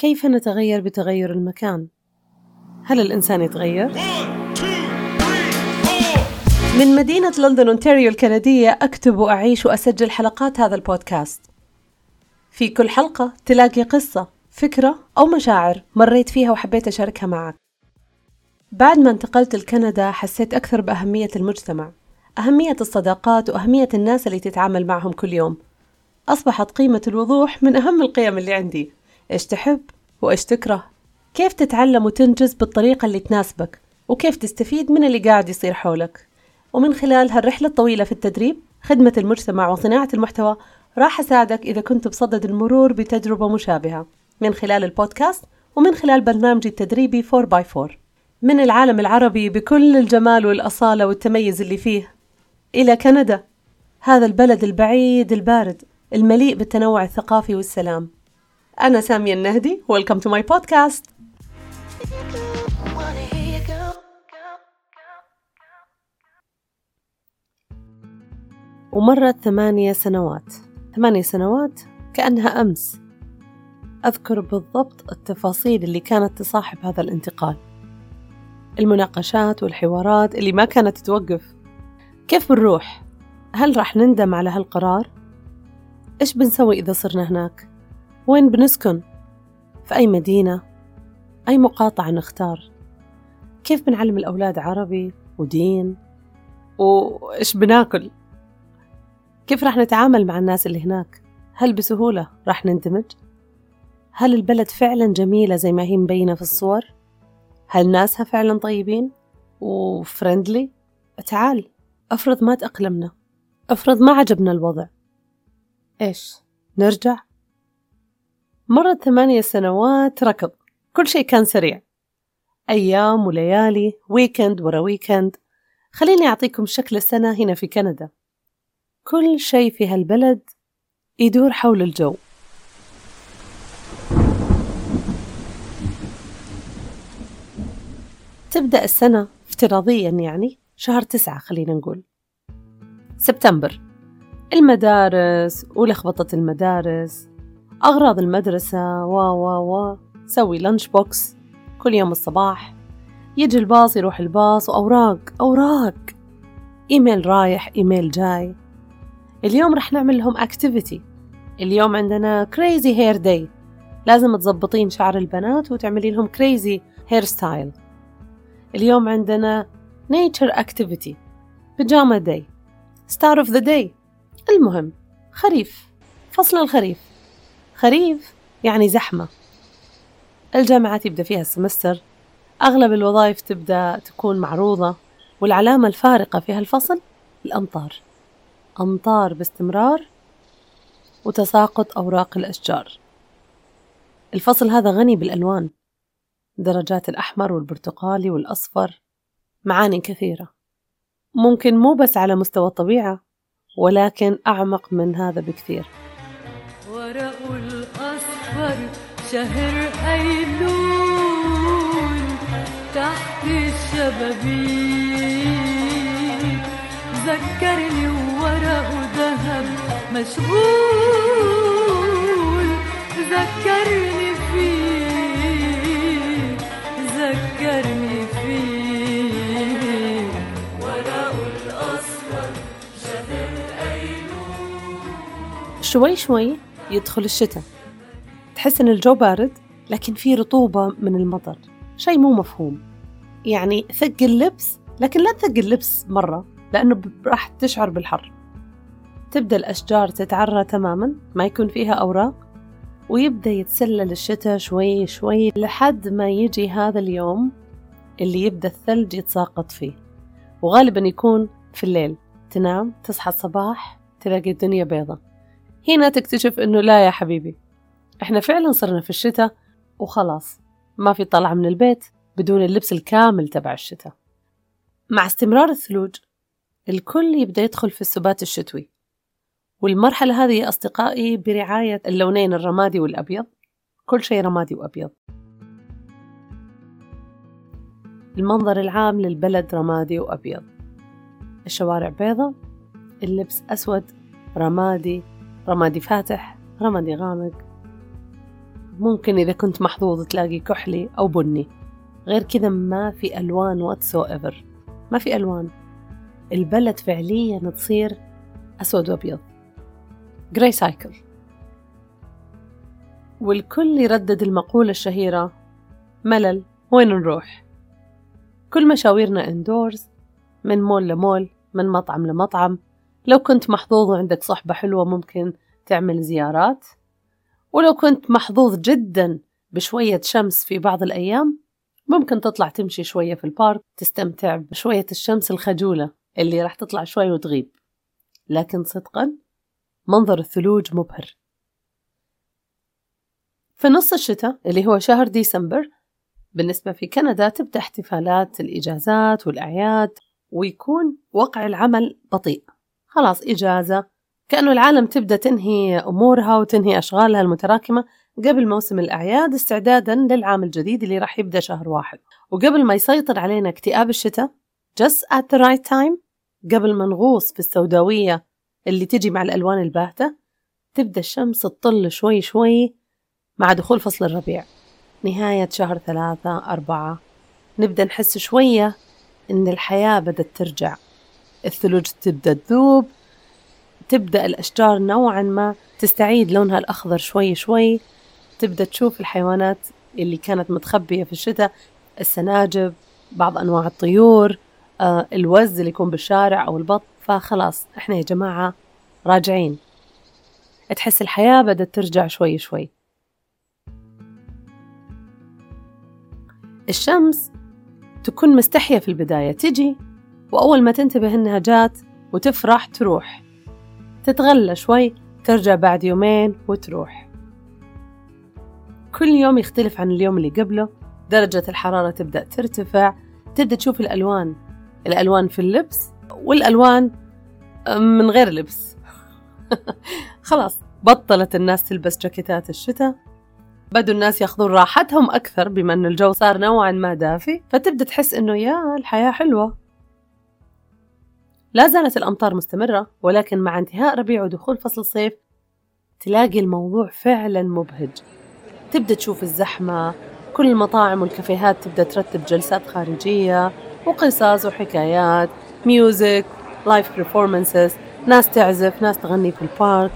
كيف نتغير بتغير المكان؟ هل الإنسان يتغير؟ من مدينة لندن أونتاريو الكندية أكتب وأعيش وأسجل حلقات هذا البودكاست في كل حلقة تلاقي قصة فكرة أو مشاعر مريت فيها وحبيت أشاركها معك بعد ما انتقلت لكندا حسيت أكثر بأهمية المجتمع أهمية الصداقات وأهمية الناس اللي تتعامل معهم كل يوم أصبحت قيمة الوضوح من أهم القيم اللي عندي إيش تحب وإيش تكره؟ كيف تتعلم وتنجز بالطريقة اللي تناسبك؟ وكيف تستفيد من اللي قاعد يصير حولك؟ ومن خلال هالرحلة الطويلة في التدريب خدمة المجتمع وصناعة المحتوى راح أساعدك إذا كنت بصدد المرور بتجربة مشابهة من خلال البودكاست ومن خلال برنامجي التدريبي 4x4 من العالم العربي بكل الجمال والأصالة والتميز اللي فيه. إلى كندا هذا البلد البعيد البارد المليء بالتنوع الثقافي والسلام. أنا سامية النهدي Welcome to my podcast ومرت ثمانية سنوات ثمانية سنوات كأنها أمس أذكر بالضبط التفاصيل اللي كانت تصاحب هذا الانتقال المناقشات والحوارات اللي ما كانت توقف كيف بنروح؟ هل راح نندم على هالقرار؟ إيش بنسوي إذا صرنا هناك؟ وين بنسكن؟ في أي مدينة؟ أي مقاطعة نختار؟ كيف بنعلم الأولاد عربي ودين؟ وإيش بناكل؟ كيف راح نتعامل مع الناس اللي هناك؟ هل بسهولة راح نندمج؟ هل البلد فعلا جميلة زي ما هي مبينة في الصور؟ هل ناسها فعلا طيبين؟ و friendly؟ تعال أفرض ما تأقلمنا أفرض ما عجبنا الوضع إيش؟ نرجع؟ مرت ثمانية سنوات ركض. كل شيء كان سريع. أيام وليالي weekend ورا weekend خليني أعطيكم شكل السنة هنا في كندا. كل شيء في هالبلد يدور حول الجو. تبدأ السنة افتراضيا يعني شهر تسعة خلينا نقول. سبتمبر. المدارس ولخبطة المدارس. أغراض المدرسة و و و سوي lunch box كل يوم الصباح. يجي الباص يروح الباص وأوراق أوراق. إيميل رايح إيميل جاي. اليوم رح نعمل لهم activity اليوم عندنا crazy hair day لازم تزبطين شعر البنات وتعملي لهم crazy hair style اليوم عندنا nature activity pyjama day star of the day المهم خريف. فصل الخريف. خريف يعني زحمة. الجامعات يبدأ فيها ال semester أغلب الوظائف تبدأ تكون معروضة والعلامة الفارقة في هالفصل الأمطار. أمطار باستمرار وتساقط أوراق الأشجار. الفصل هذا غني بالألوان درجات الأحمر والبرتقالي والأصفر معاني كثيرة. ممكن مو بس على مستوى الطبيعة ولكن أعمق من هذا بكثير. ورق الأصفر شهر أيلول تحت الشبابيك ذكرني وورق ذهب مشغول. ذكرني شوي شوي يدخل الشتاء. تحس إن الجو بارد لكن في رطوبة من المطر. شيء مو مفهوم. يعني ثق اللبس لكن لا تثق اللبس مرة لأنه راح تشعر بالحر. تبدأ الأشجار تتعرى تماما ما يكون فيها أوراق ويبدأ يتسلل الشتاء شوي شوي لحد ما يجي هذا اليوم اللي يبدأ الثلج يتساقط فيه. وغالبا يكون في الليل. تنام تصحى الصباح تلاقي الدنيا بيضة هنا تكتشف إنه لا يا حبيبي. إحنا فعلا صرنا في الشتاء وخلاص. ما في طلعة من البيت بدون اللبس الكامل تبع الشتاء. مع استمرار الثلوج الكل يبدأ يدخل في السبات الشتوي. والمرحلة هذه يا أصدقائي برعاية اللونين الرمادي والأبيض. كل شيء رمادي وأبيض. المنظر العام للبلد رمادي وأبيض. الشوارع بيضة اللبس أسود رمادي رمادي فاتح رمادي غامق. ممكن إذا كنت محظوظ تلاقي كحلي أو بني. غير كذا ما في ألوان whatsoever ما في ألوان. البلد فعليا تصير أسود وأبيض. gray cycle والكل يردد المقولة الشهيرة ملل وين نروح؟ كل مشاويرنا اندورز من مول لمول من مطعم لمطعم. لو كنت محظوظ وعندك صحبة حلوة ممكن تعمل زيارات. ولو كنت محظوظ جدا بشوية شمس في بعض الأيام ممكن تطلع تمشي شوية في البارك تستمتع بشوية الشمس الخجولة اللي راح تطلع شوي وتغيب. لكن صدقا منظر الثلوج مبهر. في نص الشتاء اللي هو شهر ديسمبر بالنسبة في كندا تبدأ احتفالات الإجازات والأعياد ويكون وقع العمل بطيء. خلاص إجازة. كأنه العالم تبدأ تنهي أمورها وتنهي أشغالها المتراكمة. قبل موسم الأعياد استعدادا للعام الجديد اللي راح يبدأ شهر واحد. وقبل ما يسيطر علينا اكتئاب الشتاء just at the right time قبل ما نغوص في السوداوية اللي تجي مع الألوان الباهتة تبدأ الشمس تطل شوي شوي مع دخول فصل الربيع. نهاية شهر ثلاثة أربعة. نبدأ نحس شوية إن الحياة بدأت ترجع. الثلوج تبدأ تذوب تبدأ الأشجار نوعا ما تستعيد لونها الأخضر شوي شوي تبدأ تشوف الحيوانات اللي كانت متخبية في الشتاء السناجب بعض أنواع الطيور آه الوز اللي يكون بالشارع أو البط فخلاص إحنا يا جماعة راجعين. تحس الحياة بدأت ترجع شوي شوي. الشمس تكون مستحية في البداية تجي وأول ما تنتبه إنها جات وتفرح تروح. تتغلى شوي ترجع بعد يومين وتروح. كل يوم يختلف عن اليوم اللي قبله. درجة الحرارة تبدأ ترتفع. تبدأ تشوف الألوان. الألوان في اللبس والألوان من غير لبس. خلاص بطلت الناس تلبس جاكيتات الشتاء. بدوا الناس ياخذون راحتهم أكثر بما أن الجو صار نوعا ما دافي. فتبدأ تحس أنه يا الحياة حلوة. لا زالت الأمطار مستمرة ولكن مع انتهاء ربيع ودخول فصل الصيف تلاقي الموضوع فعلا مبهج. تبدأ تشوف الزحمة كل المطاعم والكافيهات تبدأ ترتب جلسات خارجية وقصص وحكايات music live performances ناس تعزف ناس تغني في ال park.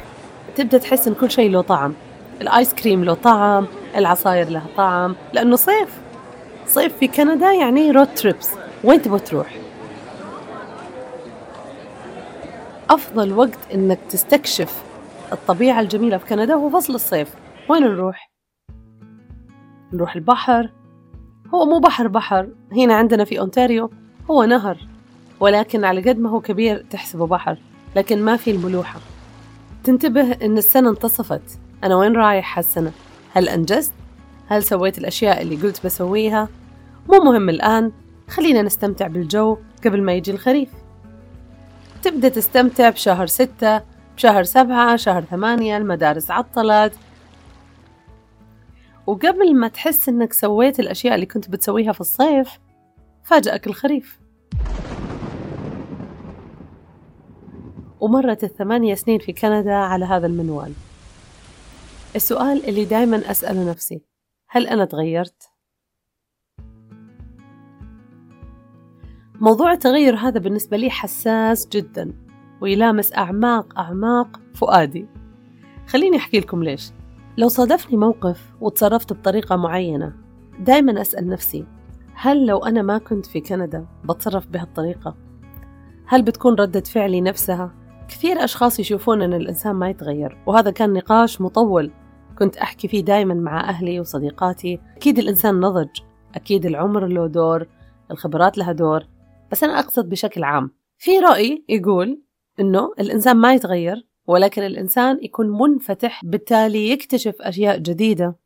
تبدأ تحس إن كل شيء له طعم. الآيس كريم له طعم العصاير لها طعم لأنه صيف. صيف في كندا يعني road trips وين تبغى تروح؟ أفضل وقت إنك تستكشف الطبيعة الجميلة في كندا هو فصل الصيف وين نروح؟ نروح البحر هو مو بحر بحر هنا عندنا في أونتاريو هو نهر ولكن على قد ما هو كبير تحسبه بحر لكن ما في الملوحة تنتبه إن السنة انتصفت أنا وين رايح هالسنة؟ هل أنجزت؟ هل سويت الأشياء اللي قلت بسويها؟ مو مهم الآن خلينا نستمتع بالجو قبل ما يجي الخريف تبدأ تستمتع بشهر ستة بشهر سبعة شهر ثمانية المدارس عطلت. وقبل ما تحس إنك سويت الأشياء اللي كنت بتسويها في الصيف فاجأك الخريف. ومرت الثمانية سنين في كندا على هذا المنوال. السؤال اللي دايما أسأله نفسي هل أنا تغيرت؟ موضوع التغير هذا بالنسبة لي حساس جدا ويلامس أعماق أعماق فؤادي خليني أحكي لكم ليش لو صادفني موقف وتصرفت بطريقة معينة دايما أسأل نفسي هل لو أنا ما كنت في كندا بتصرف بهالطريقة؟ هل بتكون ردة فعلي نفسها؟ كثير أشخاص يشوفون أن الإنسان ما يتغير وهذا كان نقاش مطول كنت أحكي فيه دايما مع أهلي وصديقاتي أكيد الإنسان نضج أكيد العمر له دور الخبرات لها دور بس أنا أقصد بشكل عام في رأي يقول إنه الإنسان ما يتغير ولكن الإنسان يكون منفتح بالتالي يكتشف أشياء جديدة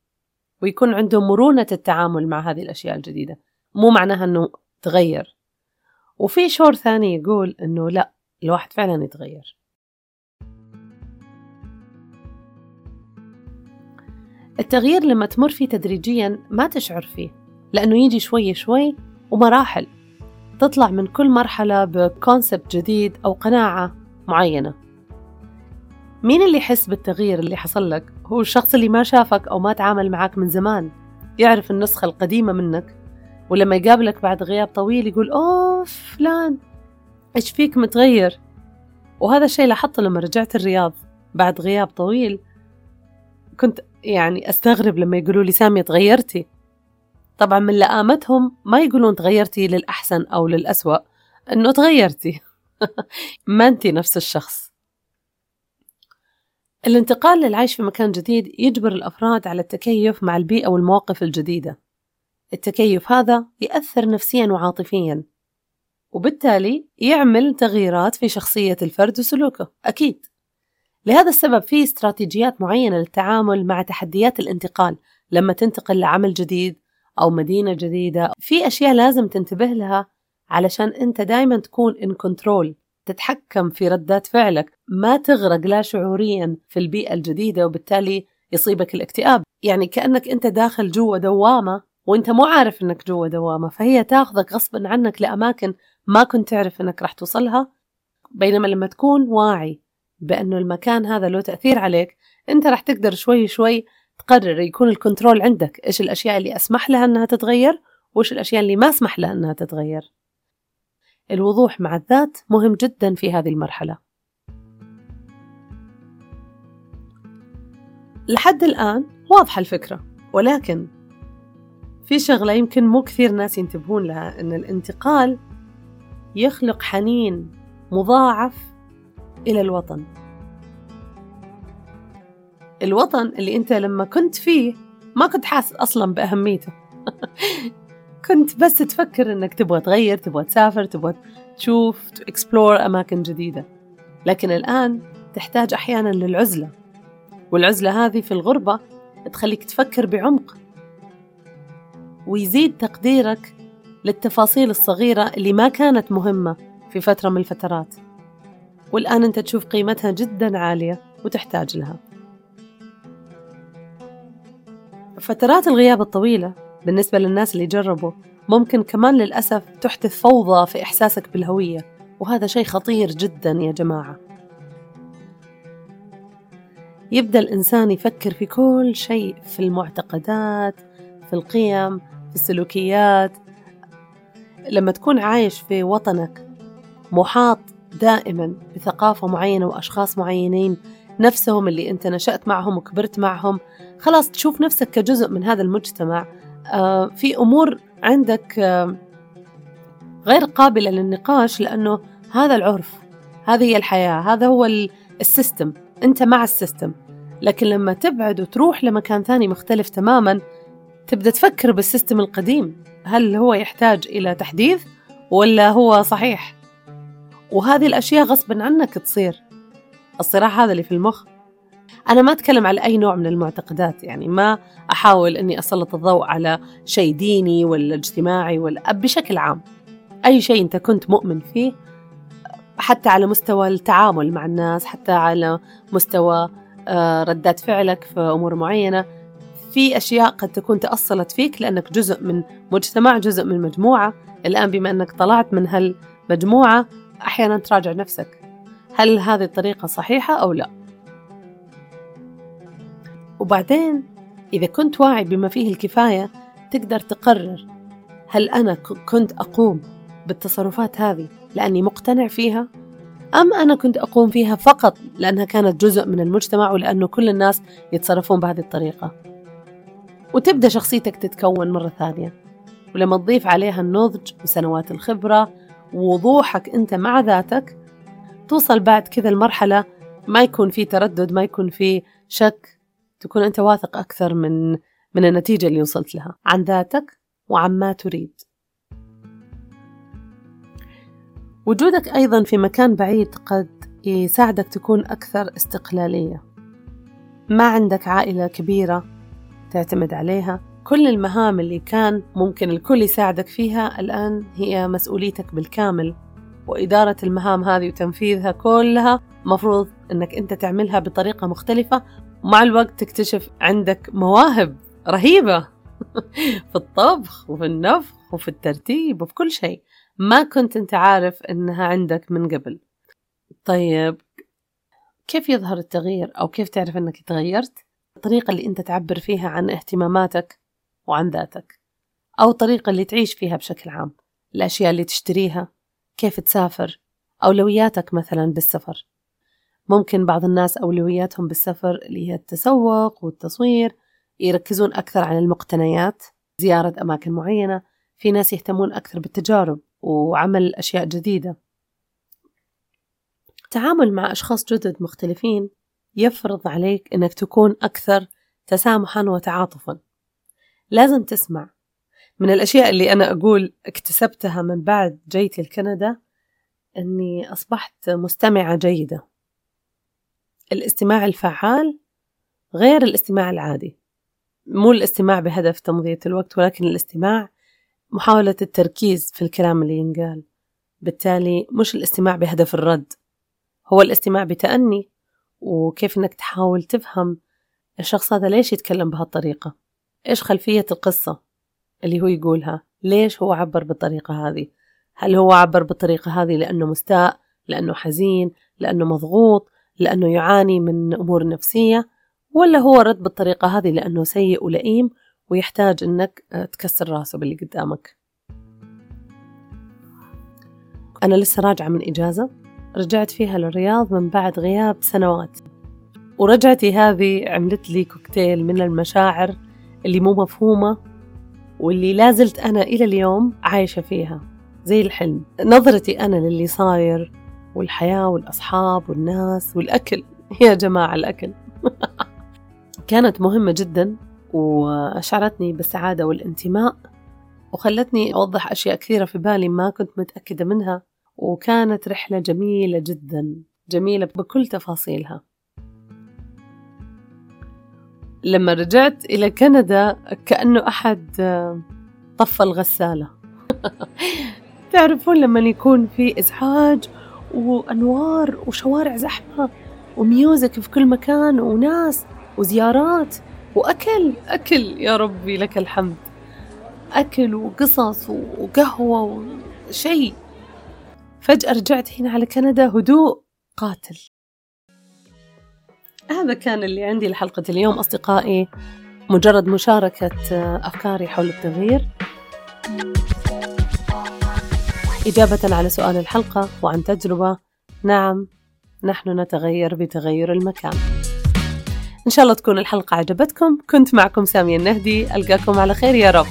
ويكون عنده مرونة التعامل مع هذه الأشياء الجديدة. مو معناها أنه تغير. وفي شور ثاني يقول أنه لا الواحد فعلا يتغير. التغيير لما تمر فيه تدريجيا ما تشعر فيه لأنه يجي شوي شوي ومراحل. تطلع من كل مرحلة بكونسبت جديد أو قناعة معينة. مين اللي يحس بالتغيير اللي حصل لك؟ هو الشخص اللي ما شافك أو ما تعامل معك من زمان. يعرف النسخة القديمة منك ولما يقابلك بعد غياب طويل يقول أوه فلان إيش فيك متغير؟ وهذا الشيء لاحظته لما رجعت الرياض بعد غياب طويل. كنت يعني أستغرب لما يقولوا لي سامية تغيرتي؟ طبعا من لآمتهم ما يقولون تغيرتي للأحسن أو للأسوأ أنه تغيرتي. ما أنت نفس الشخص. الانتقال للعيش في مكان جديد يجبر الأفراد على التكيف مع البيئة والمواقف الجديدة. التكيف هذا يأثر نفسيا وعاطفيا وبالتالي يعمل تغييرات في شخصية الفرد وسلوكه. أكيد. لهذا السبب في استراتيجيات معينة للتعامل مع تحديات الانتقال لما تنتقل لعمل جديد أو مدينة جديدة. في أشياء لازم تنتبه لها علشان أنت دايما تكون in control تتحكم في ردات فعلك. ما تغرق لا شعوريا في البيئة الجديدة وبالتالي يصيبك الاكتئاب. يعني كأنك أنت داخل جوا دوامة وأنت مو عارف أنك جوا دوامة فهي تاخذك غصبا عنك لأماكن ما كنت تعرف أنك راح توصلها. بينما لما تكون واعي بأنه المكان هذا له تأثير عليك أنت راح تقدر شوي شوي تقرر يكون الكنترول عندك إيش الأشياء اللي أسمح لها أنها تتغير وإيش الأشياء اللي ما أسمح لها أنها تتغير. الوضوح مع الذات مهم جدا في هذه المرحلة. لحد الآن واضحة الفكرة ولكن في شغلة يمكن مو كثير ناس ينتبهون لها أن الانتقال يخلق حنين مضاعف إلى الوطن. الوطن اللي أنت لما كنت فيه ما كنت حاسس أصلا بأهميته. كنت بس تفكر إنك تبغى تغير تبغى تسافر تبغى تشوف تكسبلور أماكن جديدة. لكن الآن تحتاج أحيانا للعزلة. والعزلة هذه في الغربة تخليك تفكر بعمق. ويزيد تقديرك للتفاصيل الصغيرة اللي ما كانت مهمة في فترة من الفترات. والآن أنت تشوف قيمتها جدا عالية وتحتاج لها. فترات الغياب الطويلة بالنسبة للناس اللي جربوا ممكن كمان للأسف تحدث فوضى في إحساسك بالهوية وهذا شيء خطير جدا يا جماعة. يبدأ الإنسان يفكر في كل شيء في المعتقدات في القيم في السلوكيات. لما تكون عايش في وطنك محاط دائما بثقافة معينة وأشخاص معينين نفسهم اللي أنت نشأت معهم وكبرت معهم. خلاص تشوف نفسك كجزء من هذا المجتمع. آه، في أمور عندك آه، غير قابلة للنقاش لأنه هذا العرف هذه هي الحياة هذا هو ال system. أنت مع ال system. لكن لما تبعد وتروح لمكان ثاني مختلف تماما تبدأ تفكر بال system القديم. هل هو يحتاج إلى تحديث ولا هو صحيح؟ وهذه الأشياء غصبا عنك تصير. الصراع هذا اللي في المخ. أنا ما أتكلم على أي نوع من المعتقدات يعني ما أحاول أني أسلط الضوء على شيء ديني ولا اجتماعي ولا بشكل عام. أي شيء أنت كنت مؤمن فيه حتى على مستوى التعامل مع الناس حتى على مستوى آه، ردات فعلك في أمور معينة في أشياء قد تكون تأصلت فيك لأنك جزء من مجتمع جزء من مجموعة. الآن بما أنك طلعت من هالمجموعة أحيانا تراجع نفسك. هل هذه الطريقة صحيحة أو لا؟ وبعدين إذا كنت واعي بما فيه الكفاية تقدر تقرر هل أنا كنت أقوم بالتصرفات هذه لأني مقتنع فيها أم أنا كنت أقوم فيها فقط لأنها كانت جزء من المجتمع ولأنه كل الناس يتصرفون بهذه الطريقة. وتبدأ شخصيتك تتكون مرة ثانية. ولما تضيف عليها النضج وسنوات الخبرة ووضوحك أنت مع ذاتك توصل بعد كذا المرحلة ما يكون في تردد ما يكون في شك تكون أنت واثق أكثر من من النتيجة اللي وصلت لها. عن ذاتك وعن ما تريد. وجودك أيضا في مكان بعيد قد يساعدك تكون أكثر استقلالية. ما عندك عائلة كبيرة تعتمد عليها. كل المهام اللي كان ممكن الكل يساعدك فيها الآن هي مسؤوليتك بالكامل. وإدارة المهام هذه وتنفيذها كلها مفروض أنك أنت تعملها بطريقة مختلفة. ومع الوقت تكتشف عندك مواهب رهيبة في الطبخ وفي النفخ وفي الترتيب وفي كل شيء ما كنت أنت عارف إنها عندك من قبل. طيب كيف يظهر التغيير أو كيف تعرف أنك تغيرت؟ الطريقة اللي أنت تعبر فيها عن اهتماماتك وعن ذاتك أو الطريقة اللي تعيش فيها بشكل عام الأشياء اللي تشتريها. كيف تسافر؟ أولوياتك مثلا بالسفر. ممكن بعض الناس أولوياتهم بالسفر اللي هي التسوق والتصوير يركزون أكثر على المقتنيات زيارة أماكن معينة. في ناس يهتمون أكثر بالتجارب وعمل أشياء جديدة. التعامل مع أشخاص جدد مختلفين يفرض عليك أنك تكون أكثر تسامحا وتعاطفا. لازم تسمع من الأشياء اللي أنا أقول اكتسبتها من بعد جيتي لكندا أني أصبحت مستمعة جيدة. الاستماع الفعال غير الاستماع العادي. مو الاستماع بهدف تمضية الوقت ولكن الاستماع محاولة التركيز في الكلام اللي ينقال. بالتالي مش الاستماع بهدف الرد هو الاستماع بتأني. وكيف إنك تحاول تفهم الشخص هذا ليش يتكلم بهالطريقة؟ إيش خلفية القصة؟ اللي هو يقولها. ليش هو عبر بالطريقة هذه؟ هل هو عبر بالطريقة هذه لأنه مستاء لأنه حزين لأنه مضغوط لأنه يعاني من أمور نفسية ولا هو رد بالطريقة هذه لأنه سيء ولئيم ويحتاج أنك تكسر راسه باللي قدامك؟ أنا لسه راجعة من إجازة رجعت فيها للرياض من بعد غياب سنوات ورجعتي هذه عملت لي كوكتيل من المشاعر اللي مو مفهومة واللي لازلت أنا إلى اليوم عايشة فيها زي الحلم. نظرتي أنا للي صاير والحياة والأصحاب والناس والأكل. يا جماعة الأكل. كانت مهمة جدا وأشعرتني بالسعادة والانتماء وخلتني أوضح أشياء كثيرة في بالي ما كنت متأكدة منها وكانت رحلة جميلة جدا جميلة بكل تفاصيلها. لما رجعت إلى كندا كأنه أحد طفى الغسالة. تعرفون لما يكون في إزعاج وأنوار وشوارع زحمة وميوزك في كل مكان وناس وزيارات وأكل. أكل يا ربي لك الحمد. أكل وقصص وقهوة وشيء. فجأة رجعت هنا على كندا هدوء قاتل. هذا كان اللي عندي لحلقة اليوم أصدقائي. مجرد مشاركة أفكاري حول التغيير. إجابة على سؤال الحلقة وعن تجربة. نعم نحن نتغير بتغير المكان. إن شاء الله تكون الحلقة عجبتكم. كنت معكم سامية النهدي. ألقاكم على خير يا رب.